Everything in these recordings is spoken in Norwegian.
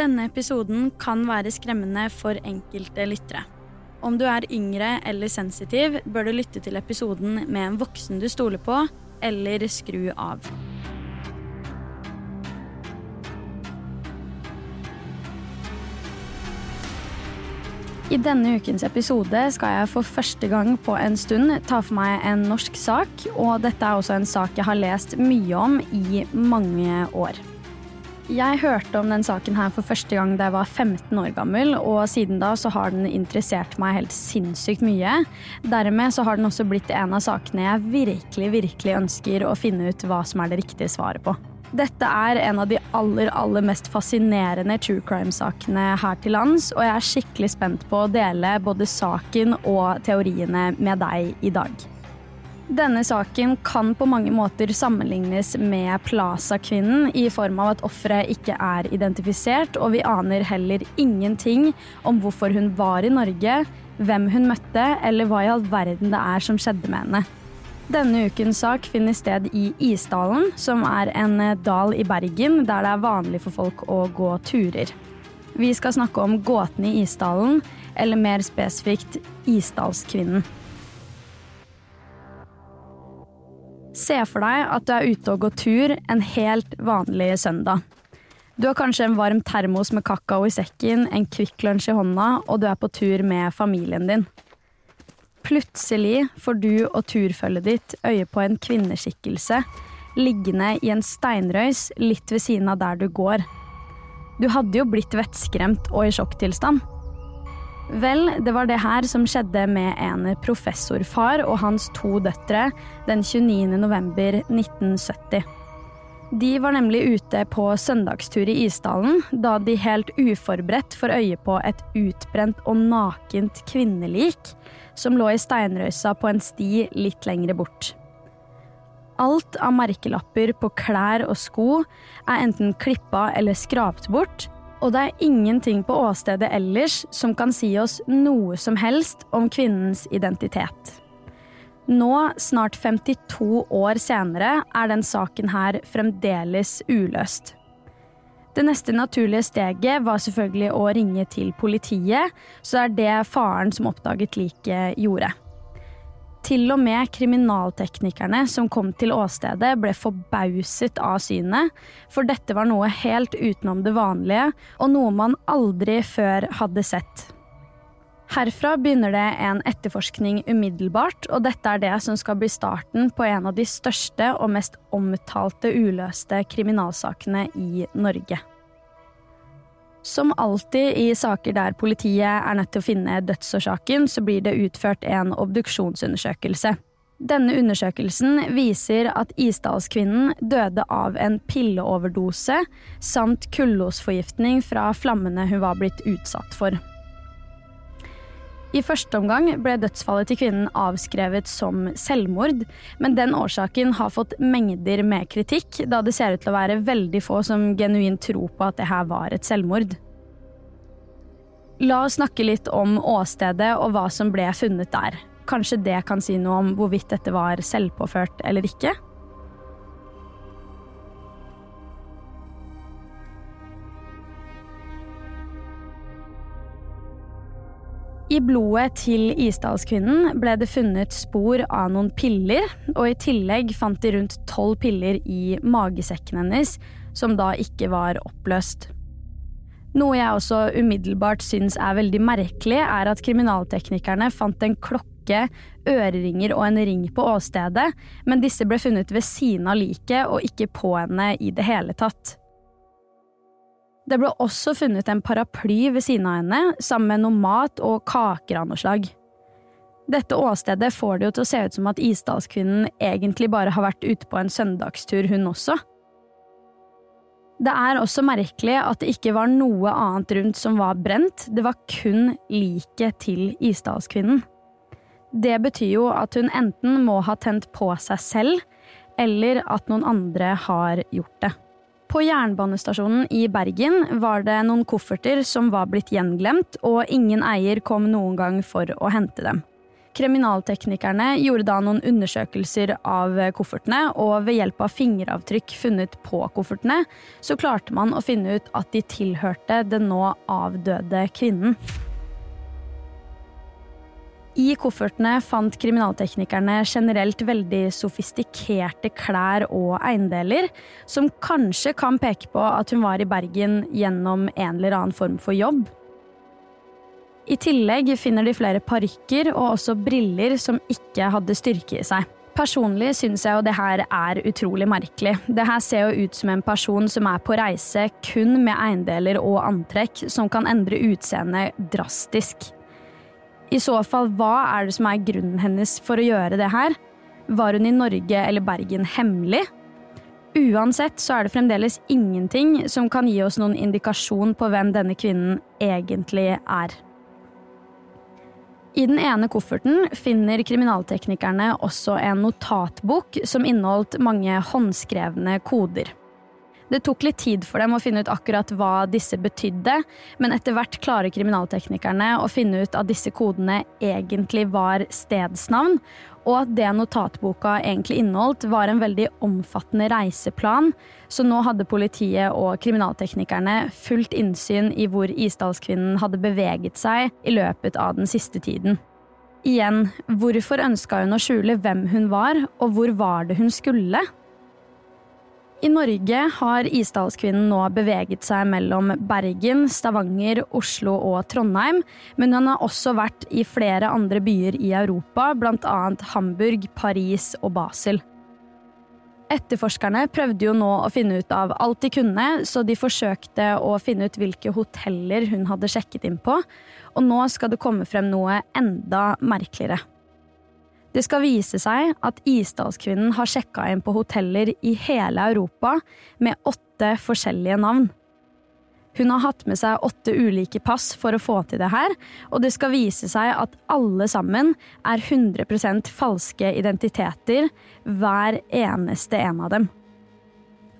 Denne episoden kan være skremmende for enkelte lyttere. Om du er yngre eller sensitiv, bør du lytte til episoden med en voksen du stoler på, eller skru av. I denne ukens episode skal jeg for første gang på en stund ta for meg en norsk sak, og dette er også en sak jeg har lest mye om i mange år. Jeg hørte om den saken her for første gang da jeg var 15 år gammel, og siden da så har den interessert meg helt sinnssykt mye. Dermed så har den også blitt en av sakene jeg virkelig, virkelig ønsker å finne ut hva som er det riktige svaret på. Dette er en av de aller, aller mest fascinerende true crime-sakene her til lands, og jeg er skikkelig spent på å dele både saken og teoriene med deg i dag. Denne saken kan på mange måter sammenlignes med Plaza-kvinnen, i form av at offeret ikke er identifisert, og vi aner heller ingenting om hvorfor hun var i Norge, hvem hun møtte, eller hva i all verden det er som skjedde med henne. Denne ukens sak finner sted i Isdalen, som er en dal i Bergen der det er vanlig for folk å gå turer. Vi skal snakke om gåten i Isdalen, eller mer spesifikt Isdalskvinnen. Se for deg at du er ute og går tur en helt vanlig søndag. Du har kanskje en varm termos med kakao i sekken, en Kvikk Lunsj i hånda, og du er på tur med familien din. Plutselig får du og turfølget ditt øye på en kvinneskikkelse liggende i en steinrøys litt ved siden av der du går. Du hadde jo blitt vettskremt og i sjokktilstand. Vel, det var det her som skjedde med en professorfar og hans to døtre den 29. november 1970. De var nemlig ute på søndagstur i Isdalen da de helt uforberedt får øye på et utbrent og nakent kvinnelik som lå i steinrøysa på en sti litt lengre bort. Alt av merkelapper på klær og sko er enten klippa eller skrapt bort, og det er ingenting på åstedet ellers som kan si oss noe som helst om kvinnens identitet. Nå, snart 52 år senere, er den saken her fremdeles uløst. Det neste naturlige steget var selvfølgelig å ringe til politiet, så det er det faren som oppdaget liket, gjorde. Til og med kriminalteknikerne som kom til åstedet, ble forbauset av synet, for dette var noe helt utenom det vanlige, og noe man aldri før hadde sett. Herfra begynner det en etterforskning umiddelbart, og dette er det som skal bli starten på en av de største og mest omtalte uløste kriminalsakene i Norge. Som alltid i saker der politiet er nødt til å finne dødsårsaken, så blir det utført en obduksjonsundersøkelse. Denne undersøkelsen viser at Isdalskvinnen døde av en pilleoverdose samt kullosforgiftning fra flammene hun var blitt utsatt for. I første omgang ble dødsfallet til kvinnen avskrevet som selvmord, men den årsaken har fått mengder med kritikk, da det ser ut til å være veldig få som genuint tror på at det her var et selvmord. La oss snakke litt om åstedet og hva som ble funnet der. Kanskje det kan si noe om hvorvidt dette var selvpåført eller ikke? I blodet til Isdalskvinnen ble det funnet spor av noen piller, og i tillegg fant de rundt tolv piller i magesekken hennes, som da ikke var oppløst. Noe jeg også umiddelbart syns er veldig merkelig, er at kriminalteknikerne fant en klokke, øreringer og en ring på åstedet, men disse ble funnet ved siden av liket og ikke på henne i det hele tatt. Det ble også funnet en paraply ved siden av henne, sammen med noe mat og kaker av noe slag. Dette åstedet får det jo til å se ut som at Isdalskvinnen egentlig bare har vært ute på en søndagstur, hun også. Det er også merkelig at det ikke var noe annet rundt som var brent, det var kun liket til Isdalskvinnen. Det betyr jo at hun enten må ha tent på seg selv, eller at noen andre har gjort det. På jernbanestasjonen i Bergen var det noen kofferter som var blitt gjenglemt, og ingen eier kom noen gang for å hente dem. Kriminalteknikerne gjorde da noen undersøkelser av koffertene, og ved hjelp av fingeravtrykk funnet på koffertene, så klarte man å finne ut at de tilhørte den nå avdøde kvinnen. I koffertene fant kriminalteknikerne generelt veldig sofistikerte klær og eiendeler, som kanskje kan peke på at hun var i Bergen gjennom en eller annen form for jobb. I tillegg finner de flere parykker og også briller som ikke hadde styrke i seg. Personlig syns jeg jo det her er utrolig merkelig. Det her ser jo ut som en person som er på reise kun med eiendeler og antrekk som kan endre utseendet drastisk. I så fall, hva er det som er grunnen hennes for å gjøre det her? Var hun i Norge eller Bergen hemmelig? Uansett så er det fremdeles ingenting som kan gi oss noen indikasjon på hvem denne kvinnen egentlig er. I den ene kofferten finner kriminalteknikerne også en notatbok som inneholdt mange håndskrevne koder. Det tok litt tid for dem å finne ut akkurat hva disse betydde, men etter hvert klarer kriminalteknikerne å finne ut at disse kodene egentlig var stedsnavn, og at det notatboka egentlig inneholdt, var en veldig omfattende reiseplan, så nå hadde politiet og kriminalteknikerne fullt innsyn i hvor Isdalskvinnen hadde beveget seg i løpet av den siste tiden. Igjen, hvorfor ønska hun å skjule hvem hun var, og hvor var det hun skulle? I Norge har Isdalskvinnen nå beveget seg mellom Bergen, Stavanger, Oslo og Trondheim, men hun har også vært i flere andre byer i Europa, bl.a. Hamburg, Paris og Basel. Etterforskerne prøvde jo nå å finne ut av alt de kunne, så de forsøkte å finne ut hvilke hoteller hun hadde sjekket inn på, og nå skal det komme frem noe enda merkeligere. Det skal vise seg at Isdalskvinnen har sjekka inn på hoteller i hele Europa med åtte forskjellige navn. Hun har hatt med seg åtte ulike pass for å få til det her, og det skal vise seg at alle sammen er 100% falske identiteter, hver eneste en av dem.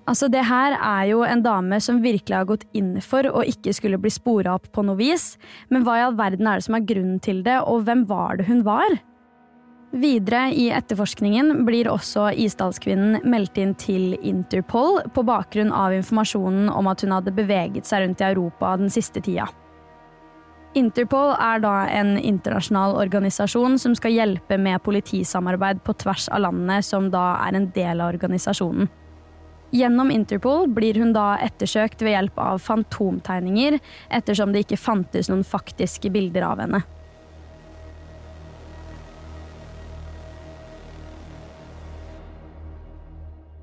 Altså, det her er jo en dame som virkelig har gått inn for å ikke skulle bli spora opp på noe vis, men hva i all verden er det som er grunnen til det, og hvem var det hun var? Videre i etterforskningen blir også Isdalskvinnen meldt inn til Interpol på bakgrunn av informasjonen om at hun hadde beveget seg rundt i Europa den siste tida. Interpol er da en internasjonal organisasjon som skal hjelpe med politisamarbeid på tvers av landene som da er en del av organisasjonen. Gjennom Interpol blir hun da ettersøkt ved hjelp av fantomtegninger, ettersom det ikke fantes noen faktiske bilder av henne.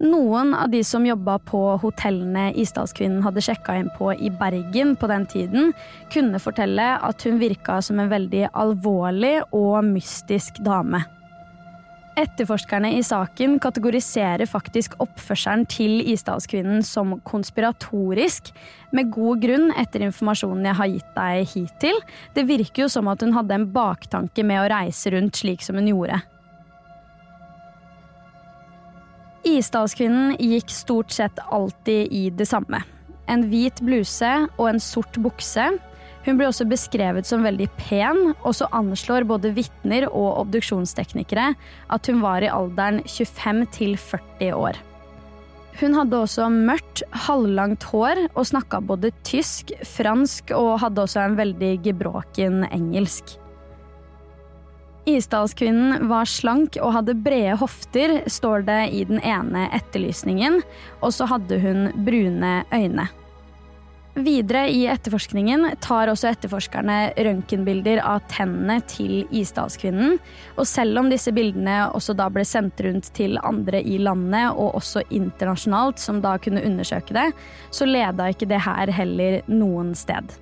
Noen av de som jobba på hotellene Isdalskvinnen hadde sjekka inn på i Bergen på den tiden, kunne fortelle at hun virka som en veldig alvorlig og mystisk dame. Etterforskerne i saken kategoriserer faktisk oppførselen til Isdalskvinnen som konspiratorisk, med god grunn etter informasjonen jeg har gitt deg hittil. Det virker jo som at hun hadde en baktanke med å reise rundt slik som hun gjorde. Isdalskvinnen gikk stort sett alltid i det samme. En hvit bluse og en sort bukse. Hun ble også beskrevet som veldig pen, og så anslår både vitner og obduksjonsteknikere at hun var i alderen 25 til 40 år. Hun hadde også mørkt, halvlangt hår og snakka både tysk, fransk og hadde også en veldig gebråken engelsk. Isdalskvinnen var slank og hadde brede hofter, står det i den ene etterlysningen, og så hadde hun brune øyne. Videre i etterforskningen tar også etterforskerne røntgenbilder av tennene til Isdalskvinnen. Og selv om disse bildene også da ble sendt rundt til andre i landet, og også internasjonalt, som da kunne undersøke det, så leda ikke det her heller noen sted.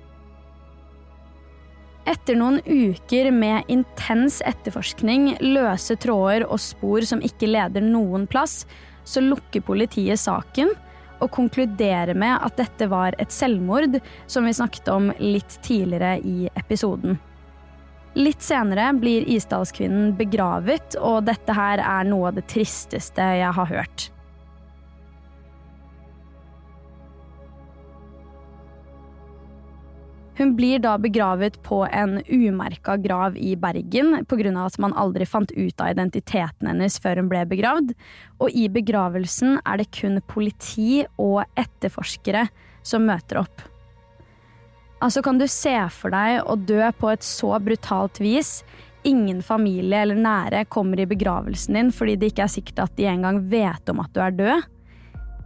Etter noen uker med intens etterforskning, løse tråder og spor som ikke leder noen plass, så lukker politiet saken og konkluderer med at dette var et selvmord, som vi snakket om litt tidligere i episoden. Litt senere blir Isdalskvinnen begravet, og dette her er noe av det tristeste jeg har hørt. Hun blir da begravet på en umerka grav i Bergen pga. at man aldri fant ut av identiteten hennes før hun ble begravd, og i begravelsen er det kun politi og etterforskere som møter opp. Altså, kan du se for deg å dø på et så brutalt vis? Ingen familie eller nære kommer i begravelsen din fordi det ikke er sikkert at de engang vet om at du er død.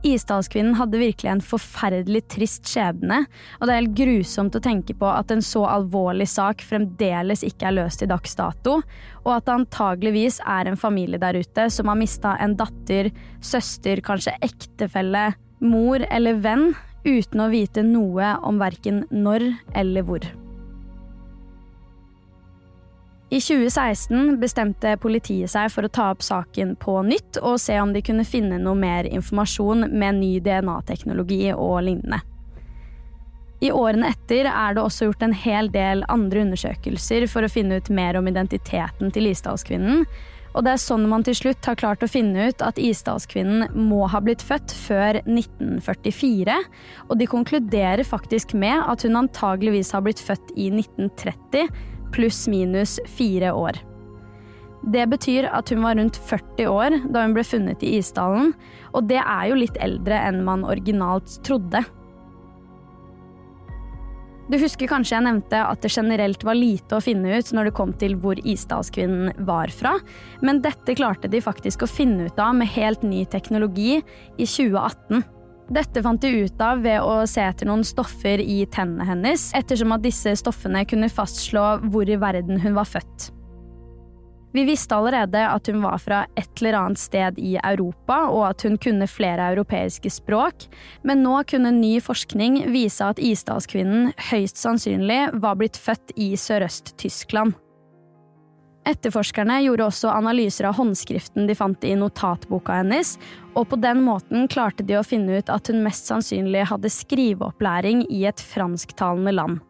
Isdalskvinnen hadde virkelig en forferdelig trist skjebne, og det er helt grusomt å tenke på at en så alvorlig sak fremdeles ikke er løst i dags dato, og at det antageligvis er en familie der ute som har mista en datter, søster, kanskje ektefelle, mor eller venn, uten å vite noe om verken når eller hvor. I 2016 bestemte politiet seg for å ta opp saken på nytt og se om de kunne finne noe mer informasjon med ny DNA-teknologi og lignende. I årene etter er det også gjort en hel del andre undersøkelser for å finne ut mer om identiteten til Isdalskvinnen, og det er sånn man til slutt har klart å finne ut at Isdalskvinnen må ha blitt født før 1944, og de konkluderer faktisk med at hun antageligvis har blitt født i 1930 pluss-minus fire år. Det betyr at hun var rundt 40 år da hun ble funnet i Isdalen, og det er jo litt eldre enn man originalt trodde. Du husker kanskje jeg nevnte at det generelt var lite å finne ut når det kom til hvor isdalskvinnen var fra, men dette klarte de faktisk å finne ut av med helt ny teknologi i 2018. Dette fant de ut av ved å se etter noen stoffer i tennene hennes, ettersom at disse stoffene kunne fastslå hvor i verden hun var født. Vi visste allerede at hun var fra et eller annet sted i Europa, og at hun kunne flere europeiske språk, men nå kunne ny forskning vise at isdalskvinnen høyst sannsynlig var blitt født i Sørøst-Tyskland. Etterforskerne gjorde også analyser av håndskriften de fant i notatboka hennes, og på den måten klarte de å finne ut at hun mest sannsynlig hadde skriveopplæring i et fransktalende land.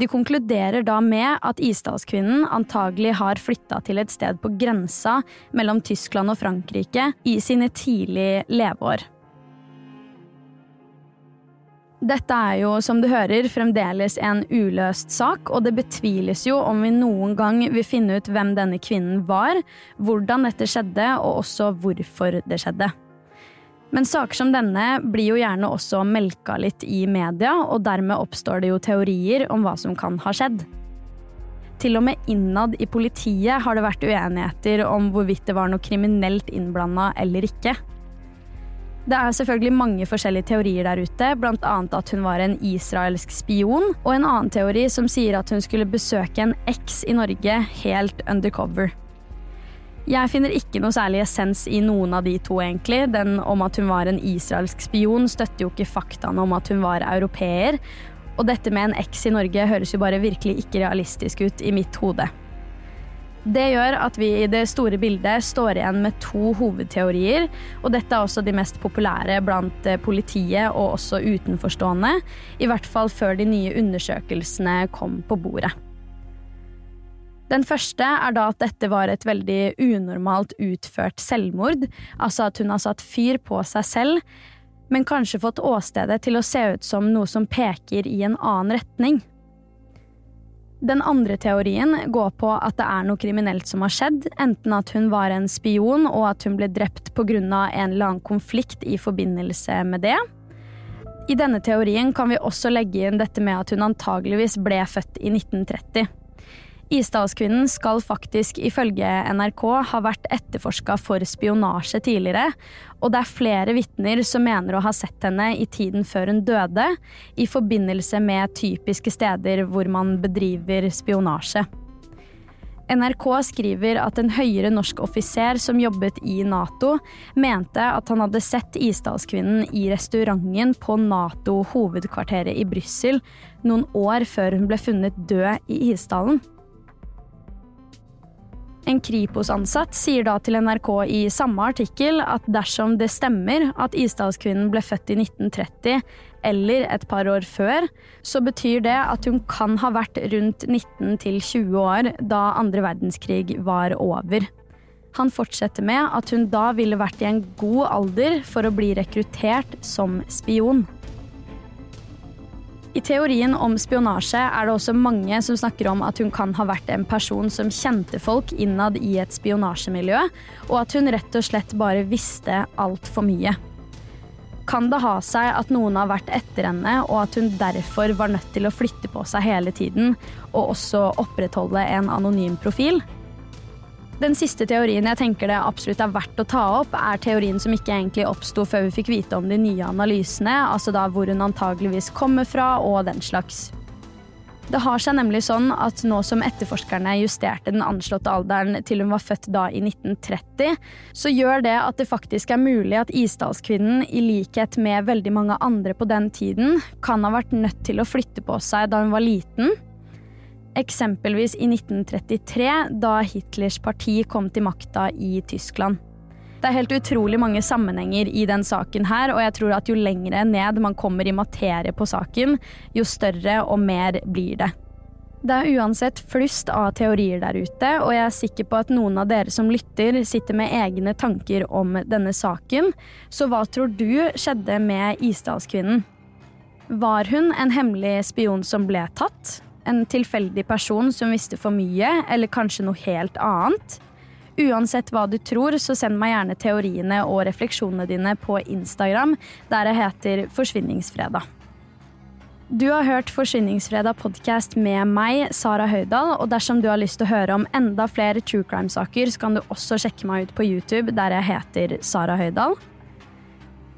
De konkluderer da med at isdalskvinnen antagelig har flytta til et sted på grensa mellom Tyskland og Frankrike i sine tidlige leveår. Dette er jo, som du hører, fremdeles en uløst sak, og det betviles jo om vi noen gang vil finne ut hvem denne kvinnen var, hvordan dette skjedde, og også hvorfor det skjedde. Men saker som denne blir jo gjerne også melka litt i media, og dermed oppstår det jo teorier om hva som kan ha skjedd. Til og med innad i politiet har det vært uenigheter om hvorvidt det var noe kriminelt innblanda eller ikke. Det er selvfølgelig mange forskjellige teorier der ute, bl.a. at hun var en israelsk spion, og en annen teori som sier at hun skulle besøke en eks i Norge helt undercover. Jeg finner ikke noe særlig essens i noen av de to, egentlig. Den om at hun var en israelsk spion, støtter jo ikke faktaene om at hun var europeer. Og dette med en eks i Norge høres jo bare virkelig ikke realistisk ut i mitt hode. Det gjør at vi i det store bildet står igjen med to hovedteorier, og dette er også de mest populære blant eh, politiet og også utenforstående, i hvert fall før de nye undersøkelsene kom på bordet. Den første er da at dette var et veldig unormalt utført selvmord, altså at hun har satt fyr på seg selv, men kanskje fått åstedet til å se ut som noe som peker i en annen retning. Den andre teorien går på at det er noe kriminelt som har skjedd, enten at hun var en spion og at hun ble drept pga. en eller annen konflikt i forbindelse med det. I denne teorien kan vi også legge inn dette med at hun antageligvis ble født i 1930. Isdalskvinnen skal faktisk ifølge NRK ha vært etterforska for spionasje tidligere, og det er flere vitner som mener å ha sett henne i tiden før hun døde, i forbindelse med typiske steder hvor man bedriver spionasje. NRK skriver at en høyere norsk offiser som jobbet i Nato, mente at han hadde sett Isdalskvinnen i restauranten på Nato-hovedkvarteret i Brussel noen år før hun ble funnet død i Isdalen. En Kripos-ansatt sier da til NRK i samme artikkel at dersom det stemmer at Isdalskvinnen ble født i 1930 eller et par år før, så betyr det at hun kan ha vært rundt 19 til 20 år da andre verdenskrig var over. Han fortsetter med at hun da ville vært i en god alder for å bli rekruttert som spion. I teorien om spionasje er det også mange som snakker om at hun kan ha vært en person som kjente folk innad i et spionasjemiljø, og at hun rett og slett bare visste altfor mye. Kan det ha seg at noen har vært etter henne, og at hun derfor var nødt til å flytte på seg hele tiden, og også opprettholde en anonym profil? Den siste teorien jeg tenker det absolutt er verdt å ta opp, er teorien som ikke egentlig oppsto før vi fikk vite om de nye analysene, altså da hvor hun antageligvis kommer fra og den slags. Det har seg nemlig sånn at nå som etterforskerne justerte den anslåtte alderen til hun var født da i 1930, så gjør det at det faktisk er mulig at Isdalskvinnen, i likhet med veldig mange andre på den tiden, kan ha vært nødt til å flytte på seg da hun var liten, Eksempelvis i 1933, da Hitlers parti kom til makta i Tyskland. Det er helt utrolig mange sammenhenger i den saken her, og jeg tror at jo lengre ned man kommer i materie på saken, jo større og mer blir det. Det er uansett flust av teorier der ute, og jeg er sikker på at noen av dere som lytter, sitter med egne tanker om denne saken. Så hva tror du skjedde med Isdalskvinnen? Var hun en hemmelig spion som ble tatt? En tilfeldig person som visste for mye, eller kanskje noe helt annet. Uansett hva du tror, så send meg gjerne teoriene og refleksjonene dine på Instagram, der jeg heter Forsvinningsfredag. Du har hørt Forsvinningsfredag podkast med meg, Sara Høydahl. Og dersom du har lyst til å høre om enda flere true crime-saker, så kan du også sjekke meg ut på YouTube, der jeg heter Sara Høydahl.